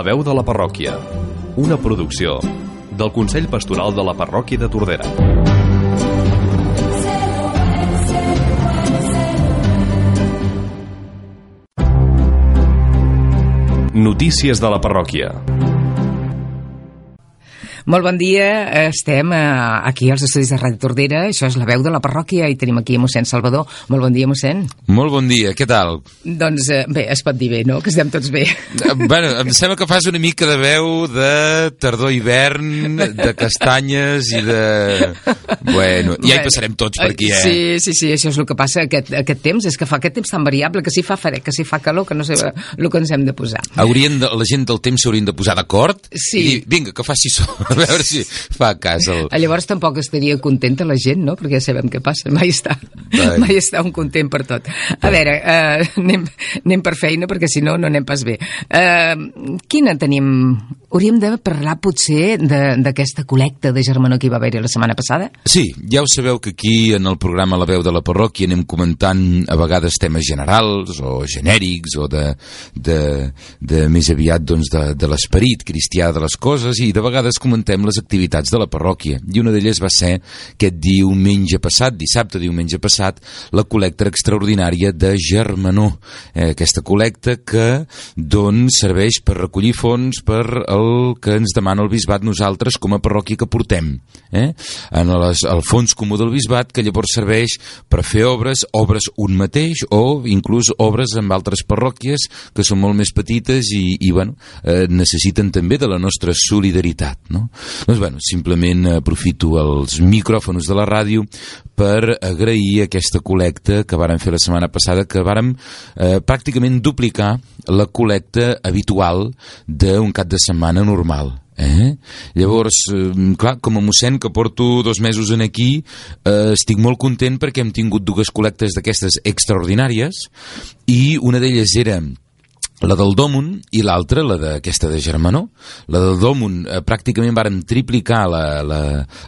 La veu de la parròquia, una producció del Consell Pastoral de la Parròquia de Tordera. Notícies de la parròquia. Molt bon dia, estem eh, aquí als estudis de Ràdio Tordera, això és la veu de la parròquia i tenim aquí a mossèn Salvador. Molt bon dia, mossèn. Molt bon dia, què tal? Doncs eh, bé, es pot dir bé, no?, que estem tots bé. Eh, bueno, em sembla que fas una mica de veu de tardor-hivern, de castanyes i de... Bueno, ja hi passarem tots per aquí, eh? Sí, sí, sí, això és el que passa aquest, aquest temps, és que fa aquest temps tan variable, que si fa fred, que si fa calor, que no sé el que ens hem de posar. Haurien de, la gent del temps s'haurien de posar d'acord Sí. i dir, vinga, que faci sol, a veure si fa cas. El... Ah, Llavors tampoc estaria contenta la gent, no?, perquè ja sabem què passa, mai està, Ai. mai està un content per tot. A veure, eh, anem, anem per feina, perquè si no, no anem pas bé. Eh, quina tenim... Hauríem de parlar potser de- d'aquesta col·lecta de germanor que hi va haver la setmana passada? Sí, ja ho sabeu que aquí en el programa La veu de la parròquia anem comentant a vegades temes generals o genèrics o de, de, de més aviat doncs, de, de l'esperit cristià de les coses i de vegades comentem les activitats de la parròquia i una d'elles va ser aquest diumenge passat, dissabte diumenge passat, la col·lecta extraordinària de germanor. Eh, aquesta col·lecta que doncs serveix per recollir fons per el que ens demana el bisbat nosaltres com a parròquia que portem eh? en les, el fons comú del bisbat que llavors serveix per fer obres obres un mateix o inclús obres amb altres parròquies que són molt més petites i, i bueno, eh, necessiten també de la nostra solidaritat no? Doncs bueno, simplement aprofito els micròfons de la ràdio per agrair aquesta col·lecta que vàrem fer la setmana passada, que vàrem eh, pràcticament duplicar la col·lecta habitual d'un cap de setmana normal. Eh? Llavors, eh, clar, com a mossèn que porto dos mesos en aquí, eh, estic molt content perquè hem tingut dues col·lectes d'aquestes extraordinàries i una d'elles era la del Dòmun i l'altra, la d'aquesta de Germanó. La del Dòmun eh, pràcticament vàrem triplicar la, la,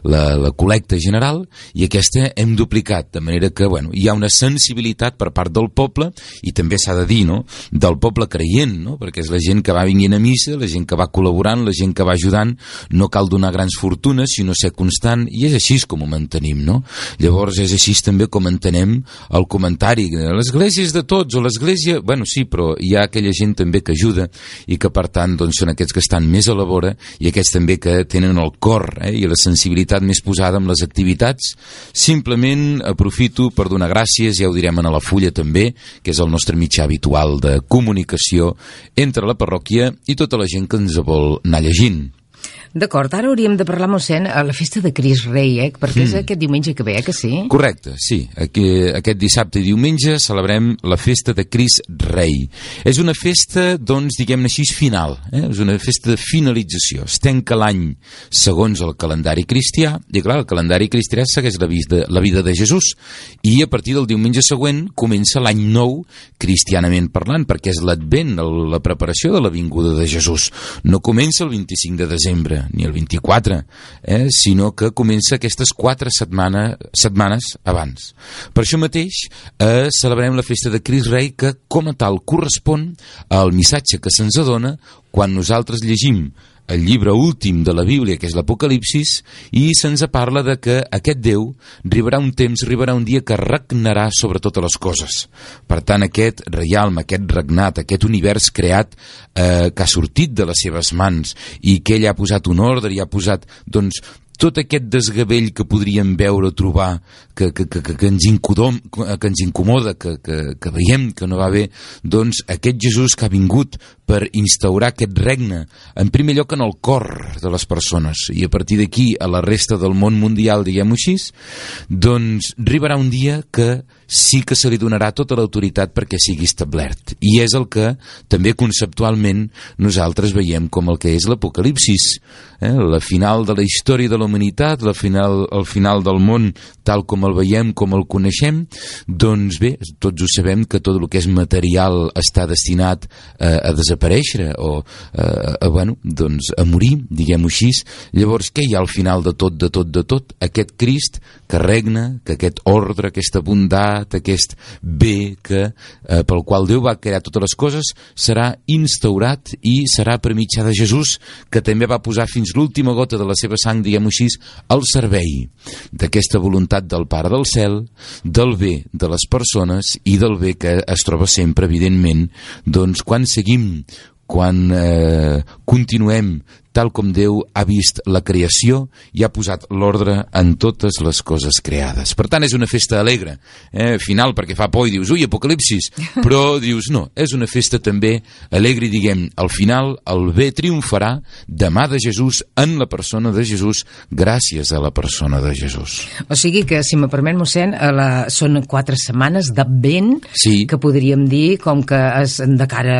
la, la col·lecta general i aquesta hem duplicat, de manera que bueno, hi ha una sensibilitat per part del poble i també s'ha de dir, no?, del poble creient, no?, perquè és la gent que va vinguent a missa, la gent que va col·laborant, la gent que va ajudant, no cal donar grans fortunes, sinó ser constant, i és així com ho mantenim, no? Llavors és així també com entenem el comentari, l'església és de tots, o l'església... Bueno, sí, però hi ha aquella gent també que ajuda i que per tant doncs, són aquests que estan més a la vora i aquests també que tenen el cor eh, i la sensibilitat més posada amb les activitats. Simplement aprofito per donar gràcies ja ho direm a la fulla també que és el nostre mitjà habitual de comunicació entre la parròquia i tota la gent que ens vol anar llegint D'acord, ara hauríem de parlar, mossèn, a la festa de Cris Rei, eh? perquè és aquest diumenge que ve, eh, que sí? Correcte, sí. Aquí, aquest dissabte i diumenge celebrem la festa de Cris Rei. És una festa, doncs, diguem-ne així, final. Eh? És una festa de finalització. Es tanca l'any segons el calendari cristià, i clar, el calendari cristià segueix la vida, la vida de Jesús. I a partir del diumenge següent comença l'any nou, cristianament parlant, perquè és l'advent, la preparació de la vinguda de Jesús. No comença el 25 de desembre, ni el 24, eh? sinó que comença aquestes quatre setmana, setmanes abans. Per això mateix eh, celebrem la festa de Cris Rei que com a tal correspon al missatge que se'ns adona quan nosaltres llegim el llibre últim de la Bíblia, que és l'Apocalipsis, i se'ns parla de que aquest Déu arribarà un temps, arribarà un dia que regnarà sobre totes les coses. Per tant, aquest reialme, aquest regnat, aquest univers creat eh, que ha sortit de les seves mans i que ell ha posat un ordre i ha posat, doncs, tot aquest desgavell que podríem veure trobar que, que, que, que, que, ens, incodom, que ens incomoda, que, que, que veiem que no va bé, doncs aquest Jesús que ha vingut per instaurar aquest regne, en primer lloc en el cor de les persones, i a partir d'aquí a la resta del món mundial, diguem-ho així, doncs arribarà un dia que sí que se li donarà tota l'autoritat perquè sigui establert. I és el que també conceptualment nosaltres veiem com el que és l'Apocalipsis, eh? la final de la història de la humanitat, la final, el final del món tal com el veiem, com el coneixem, doncs bé, tots ho sabem que tot el que és material està destinat eh, a desaparèixer o eh, a, bueno, doncs a morir, diguem-ho així. Llavors, què hi ha al final de tot, de tot, de tot? Aquest Crist que regna, que aquest ordre, aquesta bondat, aquest bé que, eh, pel qual Déu va crear totes les coses, serà instaurat i serà per mitjà de Jesús, que també va posar fins l'última gota de la seva sang, diguem-ho així, al servei d'aquesta voluntat del Pare del Cel, del bé de les persones i del bé que es troba sempre, evidentment, doncs quan seguim quan eh, continuem tal com Déu ha vist la creació i ha posat l'ordre en totes les coses creades. Per tant, és una festa alegre, eh? final perquè fa por i dius, ui, apocalipsis, però dius, no, és una festa també alegre i diguem, al final el bé triomfarà demà de Jesús en la persona de Jesús gràcies a la persona de Jesús. O sigui que, si me permet, mossèn, a la, són quatre setmanes d'advent sí. que podríem dir com que és de cara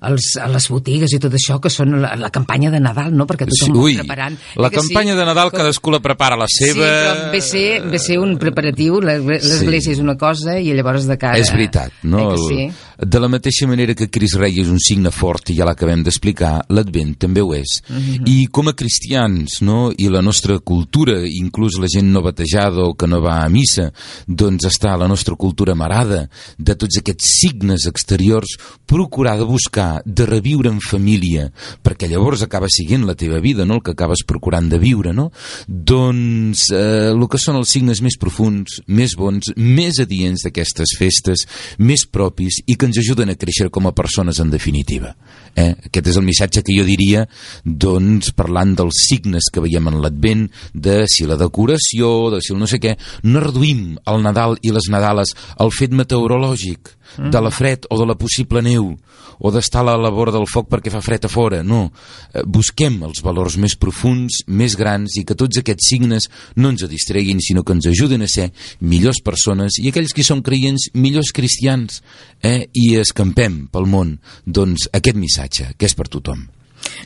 als, a les botigues i tot això, que són la, la campanya de Nadal Nadal, no? Perquè tothom Ui, preparant. La campanya sí? de Nadal com... cadascú la prepara la seva... Sí, però ve ser, ve ser un preparatiu, l'església sí. és una cosa i llavors de cara... És veritat, no? Eh sí? De la mateixa manera que Cris Rei és un signe fort, i ja l'acabem d'explicar, l'Advent també ho és. Mhm. -huh. I com a cristians, no?, i la nostra cultura, inclús la gent no batejada o que no va a missa, doncs està la nostra cultura marada de tots aquests signes exteriors, procurar de buscar, de reviure en família, perquè llavors acaba siguent la teva vida, no?, el que acabes procurant de viure, no? Doncs eh, el que són els signes més profuns, més bons, més adients d'aquestes festes, més propis i que ens ajuden a créixer com a persones en definitiva. Eh? Aquest és el missatge que jo diria doncs, parlant dels signes que veiem en l'Advent, de si la decoració, de si el no sé què, no reduïm el Nadal i les Nadales al fet meteorològic, de la fred o de la possible neu, o d'estar a la vora del foc perquè fa fred a fora, no. Eh, busquem els valors més profuns, més grans, i que tots aquests signes no ens distreguin, sinó que ens ajuden a ser millors persones, i aquells que són creients, millors cristians, eh? i escampem pel món, doncs, aquest missatge, que és per tothom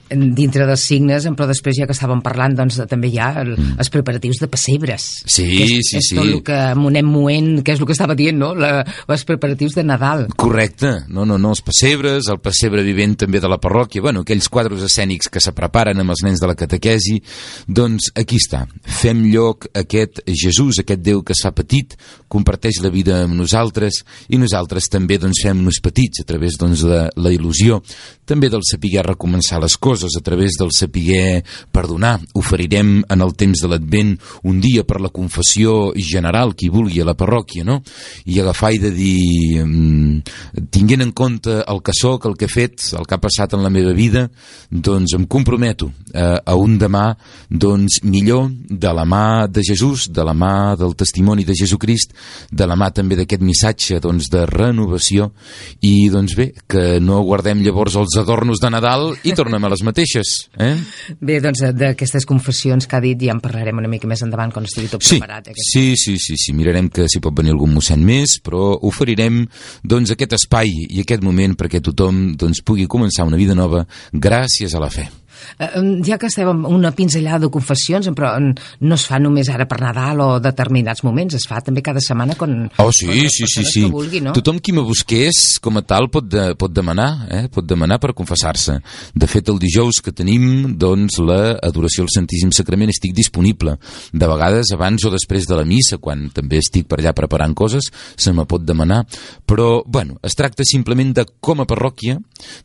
dintre dels signes, però després ja que estàvem parlant doncs, també hi ha el, mm. els preparatius de pessebres sí, que és, sí, és sí. tot el que anem moent que és el que estava dient, no? La, els preparatius de Nadal correcte, no, no, no, els pessebres el pessebre vivent també de la parròquia bueno, aquells quadres escènics que se preparen amb els nens de la catequesi doncs aquí està, fem lloc a aquest Jesús, aquest Déu que es fa petit comparteix la vida amb nosaltres i nosaltres també doncs, fem-nos petits a través doncs, de la il·lusió també del saber recomençar les coses a través del saber perdonar. Oferirem en el temps de l'Advent un dia per la confessió general, qui vulgui, a la parròquia, no? I agafar i de dir, mm, tinguent en compte el que sóc, el que he fet, el que ha passat en la meva vida, doncs em comprometo a, a un demà doncs millor de la mà de Jesús, de la mà del testimoni de Jesucrist, de la mà també d'aquest missatge doncs, de renovació i doncs bé, que no guardem llavors els adornos de Nadal i tornem a les mateixes. Eh? Bé, doncs d'aquestes confessions que ha dit ja en parlarem una mica més endavant quan estigui tot sí, preparat. Eh? Sí, sí, sí, sí, mirarem que si pot venir algun mossèn més, però oferirem doncs, aquest espai i aquest moment perquè tothom doncs, pugui començar una vida nova gràcies a la fe. Eh, ja que estem amb una pinzellada de confessions, però no es fa només ara per Nadal o determinats moments, es fa també cada setmana quan... Oh, sí, quan sí, sí, sí. Vulgui, no? Tothom qui me busqués com a tal pot, de, pot demanar, eh? pot demanar per confessar-se. De fet, el dijous que tenim, doncs, la adoració al Santíssim Sacrament estic disponible. De vegades, abans o després de la missa, quan també estic per allà preparant coses, se me pot demanar. Però, bueno, es tracta simplement de, com a parròquia,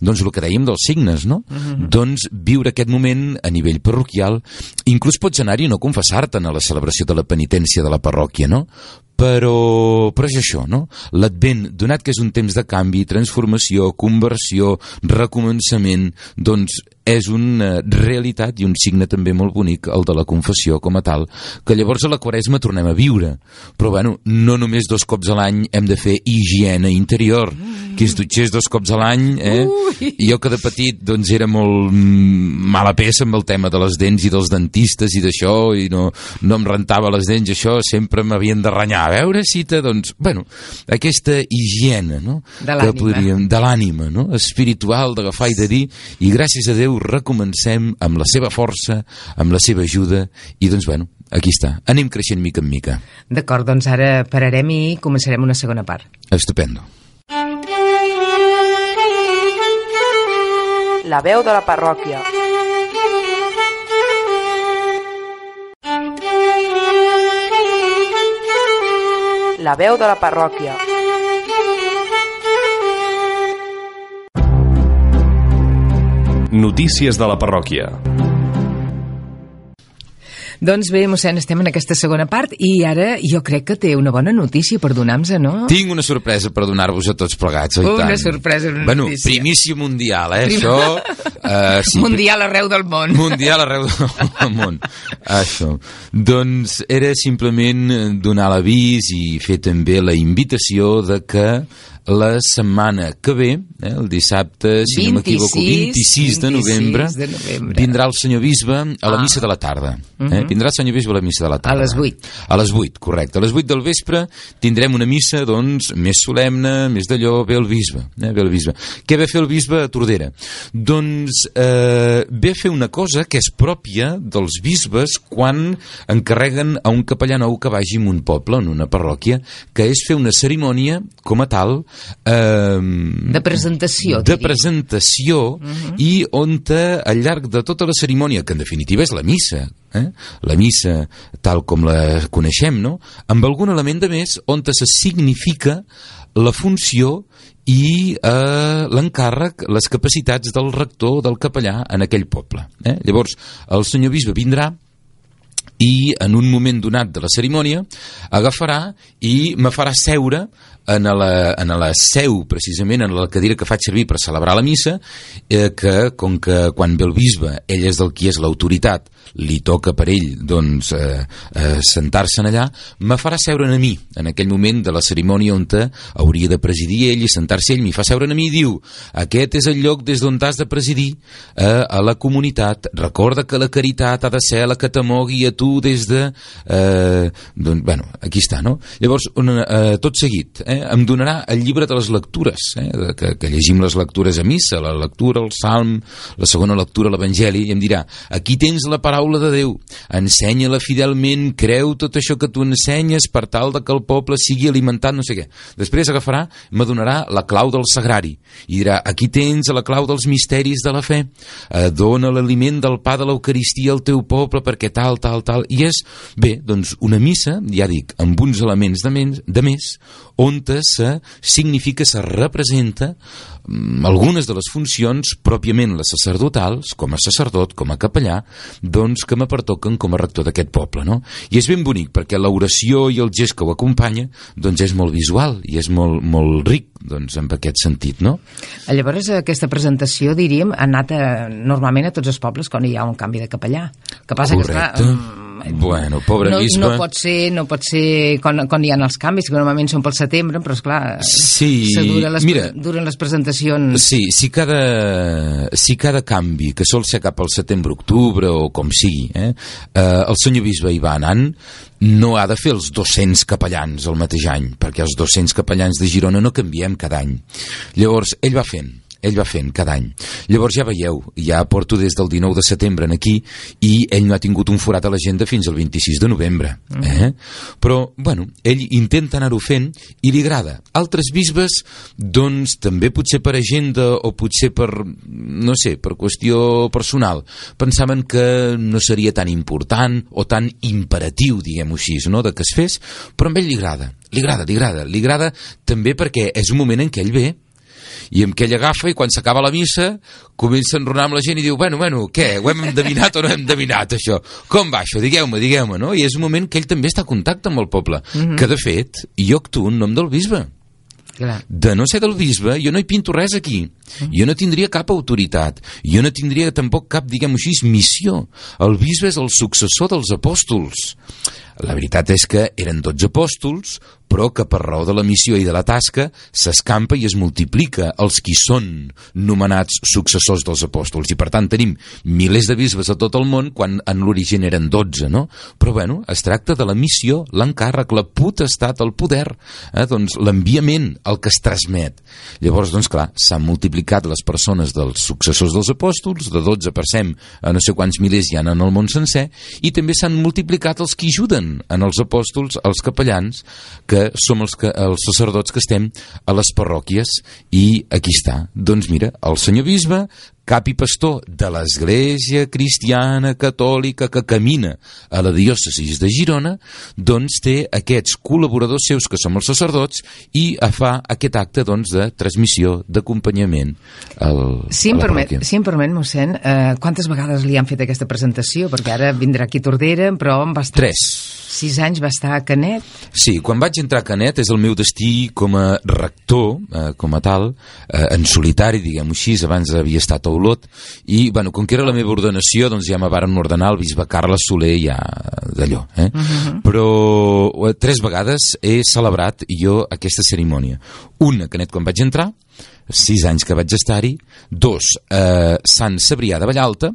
doncs el que dèiem dels signes, no? Uh mhm. -huh. Doncs viure viure aquest moment a nivell parroquial, inclús pots anar-hi no confessar-te'n a la celebració de la penitència de la parròquia, no? però, però és això, no? L'advent, donat que és un temps de canvi, transformació, conversió, recomençament, doncs és una realitat i un signe també molt bonic, el de la confessió com a tal, que llavors a la quaresma tornem a viure. Però bueno, no només dos cops a l'any hem de fer higiene interior, que es dutxés dos cops a l'any, eh? Ui. I jo que de petit doncs era molt mala peça amb el tema de les dents i dels dentistes i d'això, i no, no em rentava les dents, això sempre m'havien de renyar. A veure si te, doncs, bueno, aquesta higiene, no? De l'ànima. De l'ànima, no? Espiritual, d'agafar i de dir, i gràcies a Déu Déu recomencem amb la seva força, amb la seva ajuda, i doncs, bueno, aquí està. Anem creixent mica en mica. D'acord, doncs ara pararem i començarem una segona part. Estupendo. La veu de la parròquia. La veu de la parròquia. Notícies de la parròquia. Doncs bé, mossèn, estem en aquesta segona part i ara jo crec que té una bona notícia per donar-nos, no? Tinc una sorpresa per donar-vos a tots plegats, oi Una tant? sorpresa, una bueno, notícia. primícia mundial, eh, Prim- això... Uh, sí, Mundial arreu del món. Mundial arreu del món. Això. Doncs era simplement donar l'avís i fer també la invitació de que la setmana que ve, eh, el dissabte, si no m'equivoco, 26 de 26 novembre, de novembre. vindrà el senyor bisbe a la Ah. missa de la tarda. Eh? Vindrà el senyor bisbe a la missa de la tarda. A les vuit. A les 8, correcte. A les 8 del vespre tindrem una missa, doncs, més solemne, més d'allò, ve el bisbe. Eh? Ve el bisbe. Què ve fer el bisbe a Tordera? Doncs eh, ve a fer una cosa que és pròpia dels bisbes quan encarreguen a un capellà nou que vagi en un poble, en una parròquia, que és fer una cerimònia com a tal eh, De presentació, de diria. presentació i on te, al llarg de tota la cerimònia, que en definitiva és la missa, eh? la missa tal com la coneixem, no? amb algun element de més on te se significa la funció i eh, l'encàrrec, les capacitats del rector, del capellà en aquell poble. Eh? Llavors, el senyor bisbe vindrà i en un moment donat de la cerimònia agafarà i me farà seure en la, en la seu, precisament, en la cadira que faig servir per celebrar la missa, eh, que com que quan ve el bisbe, ell és del qui és l'autoritat, li toca per ell doncs, eh, eh, sentar-se'n allà, me farà seure a mi, en aquell moment de la cerimònia on hauria de presidir ell i sentar-se ell, m'hi fa seure a mi i diu, aquest és el lloc des d'on t'has de presidir eh, a la comunitat, recorda que la caritat ha de ser la que t'amogui a tu des de... Eh, doncs, bueno, aquí està, no? Llavors, una, eh, tot seguit, eh, em donarà el llibre de les lectures, eh, que, que llegim les lectures a missa, la lectura, el salm, la segona lectura, l'evangeli, i em dirà, aquí tens la paraula de Déu, ensenya-la fidelment, creu tot això que tu ensenyes per tal de que el poble sigui alimentat, no sé què. Després agafarà, me donarà la clau del sagrari, i dirà, aquí tens la clau dels misteris de la fe, eh, dona l'aliment del pa de l'Eucaristia al teu poble perquè tal, tal, tal, i és, bé, doncs una missa, ja dic, amb uns elements de, men de més, on se significa, se representa mm, algunes de les funcions pròpiament les sacerdotals, com a sacerdot, com a capellà, doncs que me pertoquen com a rector d'aquest poble, no? I és ben bonic, perquè l'oració i el gest que ho acompanya, doncs és molt visual i és molt, molt ric, doncs, en aquest sentit, no? Llavors, aquesta presentació, diríem, ha anat a, normalment a tots els pobles quan hi ha un canvi de capellà. Que passa Correcte. que, esclar, mm, Bueno, pobre no, bisbe. no pot ser, no pot ser quan, quan hi ha els canvis, que normalment són pel setembre, però esclar, Sí, dura les, mira. duren les presentacions. Sí, si cada, si cada canvi, que sol ser cap al setembre-octubre o com sigui, eh, eh, el senyor bisbe hi va anant, no ha de fer els 200 capellans el mateix any, perquè els 200 capellans de Girona no canviem cada any. Llavors, ell va fent, ell va fent cada any. Llavors ja veieu, ja porto des del 19 de setembre en aquí i ell no ha tingut un forat a l'agenda fins al 26 de novembre. Eh? Però, bueno, ell intenta anar-ho fent i li agrada. Altres bisbes, doncs, també potser per agenda o potser per, no sé, per qüestió personal, pensaven que no seria tan important o tan imperatiu, diguem-ho així, no?, de que es fes, però a ell li agrada, li agrada, li agrada, li agrada també perquè és un moment en què ell ve i amb què ell agafa i quan s'acaba la missa comença a enronar amb la gent i diu bueno, bueno, què, ho hem endevinat o no hem endevinat això? Com va això? Digueu-me, digueu-me, no? I és un moment que ell també està en contacte amb el poble, que de fet jo actuo en nom del bisbe Clar. de no ser del bisbe, jo no hi pinto res aquí. Jo no tindria cap autoritat. Jo no tindria tampoc cap, diguem-ho així, missió. El bisbe és el successor dels apòstols. La veritat és que eren 12 apòstols, però que per raó de la missió i de la tasca s'escampa i es multiplica els qui són nomenats successors dels apòstols. I per tant tenim milers de bisbes a tot el món quan en l'origen eren 12, no? Però bueno, es tracta de la missió, l'encàrrec, la potestat, el poder, eh? doncs l'enviament, el que es transmet. Llavors, doncs clar, s'han multiplicat les persones dels successors dels apòstols, de 12 passem a no sé quants milers hi ha en el món sencer, i també s'han multiplicat els que ajuden en els apòstols, els capellans, que som els, que, els sacerdots que estem a les parròquies i aquí està. Doncs mira, el senyor bisbe cap i pastor de l'Església Cristiana Catòlica que camina a la diòcesis de Girona, doncs té aquests col·laboradors seus que som els sacerdots i fa aquest acte doncs, de transmissió, d'acompanyament si, em permet, si em permet, mossèn, eh, quantes vegades li han fet aquesta presentació? Perquè ara vindrà aquí Tordera, però va estar... Tres. Sis anys va estar a Canet. Sí, quan vaig entrar a Canet és el meu destí com a rector, eh, com a tal, eh, en solitari, diguem-ho així, abans havia estat a Olot, i, bueno, com que era la meva ordenació, doncs ja me varen ordenar el bisbe Carles Soler ja d'allò, eh? Uh mhm. -huh. Però eh, tres vegades he celebrat jo aquesta cerimònia. Una, Canet, quan vaig entrar, sis anys que vaig estar-hi, dos, eh, Sant Cebrià de Vallalta,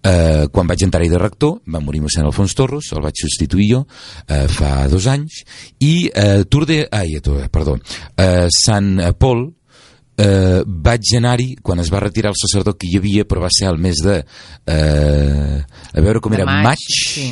Eh, quan vaig entrar-hi de rector, va morir mossèn Alfons Torros, el vaig substituir jo eh, fa dos anys, i eh, Tour de... Ai, perdó, eh, Sant Pol, eh, vaig anar-hi quan es va retirar el sacerdot que hi havia, però va ser al mes de... Eh, a veure com de era, maig, maig sí.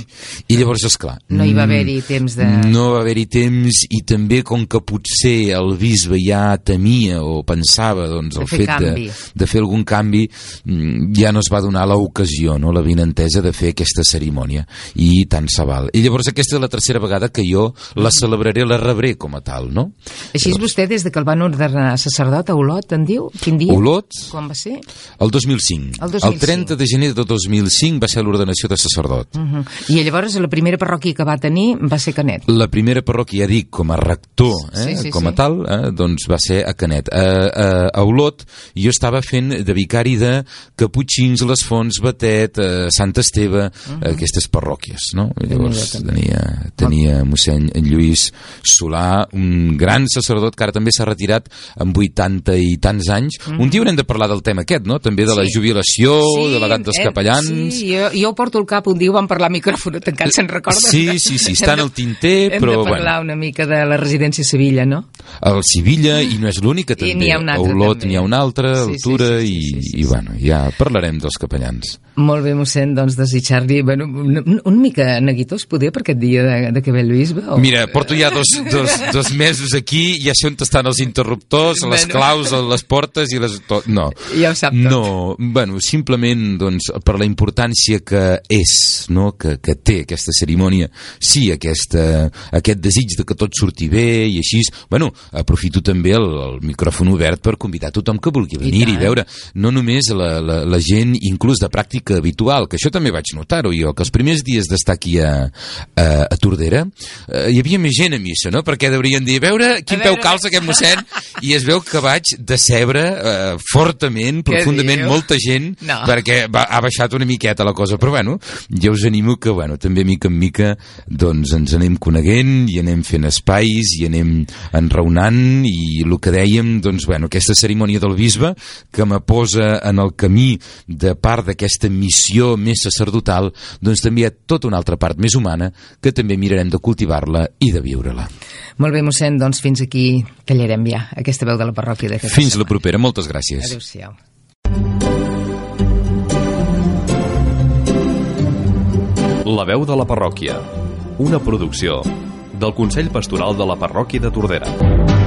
i llavors, és clar no hi va haver-hi temps de... No va haver-hi temps i també com que potser el bisbe ja temia o pensava doncs, el fet de, de fer algun canvi, mm, ja no es va donar l'ocasió, no? la vinentesa de fer aquesta cerimònia i tant se val. I llavors aquesta és la tercera vegada que jo la celebraré, la rebré com a tal, no? Així és vostè des de que el van ordenar sacerdot a Olot, en diu? Quin dia? Olot? Quan va ser? El 2005. El 2005. El 30 de gener de 2005 va ser l'ordenació de sacerdot. Uh -huh. I llavors la primera parròquia que va tenir va ser Canet. La primera parròquia, ja dic, com a rector, eh, sí, sí, com sí. a tal, eh, doncs va ser a Canet. A, a, a Olot jo estava fent de vicari de Caputxins, Les Fonts, Batet, eh, Sant Esteve, uh -huh. aquestes parròquies, no? I llavors tenia, tenia mossèn Lluís Solà, un gran sacerdot que ara també s'ha retirat amb 80 i tants anys. Mm. Un dia haurem de parlar del tema aquest, no? També de la Sí. jubilació, Sí, de l'edat dels eh, capellans... Sí, jo, jo porto al cap, un dia ho vam parlar a micròfon tancat, se'n recorda? Sí, sí, sí, està en el tinter, hem però, de parlar una mica de la residència a Sevilla, no? El Sevilla, i no és l'única, I també. n'hi ha altra, a Olot n'hi ha una altra, Sí, sí, altura, sí, sí, i, sí, sí, i, sí. bueno, ja parlarem dels capellans. Molt bé, mossèn, doncs desitjar-li bueno, una, una mica neguitós, poder, per aquest dia de, de que ve el bisbe? O... Mira, porto ja dos, dos, dos mesos aquí, ja sé on estan els interruptors, les Bueno. claus, les portes i les... To... No. Ja ho sap tot. No, bueno, simplement doncs, per la importància que és, no? que, que té aquesta cerimònia, sí, aquesta, aquest desig de que tot surti bé i així, bueno, aprofito també el, el micròfon obert per convidar tothom que vulgui venir i, tant. veure, no només la, la, la gent inclús de pràctica habitual, que això també vaig notar-ho jo, que els primers dies d'estar aquí a, a, a Tordera eh, hi havia més gent a missa, no? Perquè deurien dir, veure quin A peu veure- calça aquest mossèn, i es veu que vaig decebre eh, fortament, Què profundament, diu? molta gent, No. perquè va, ha baixat una miqueta la cosa, però bueno, jo us animo que, bueno, també mica en mica, doncs ens anem coneguent i anem fent espais i anem enraonant i el que dèiem, doncs bueno, aquesta cerimònia del bisbe que me posa en el camí de part d'aquesta missió més sacerdotal, doncs també hi ha tota una altra part més humana que també mirarem de cultivar-la i de viure-la. Molt bé, mossèn, doncs fins aquí tallarem ja aquesta veu de la parròquia d'aquesta Fins la propera, moltes gràcies. Adéu-siau. La veu de la parròquia. Una producció del Consell Pastoral de la Parròquia de Tordera.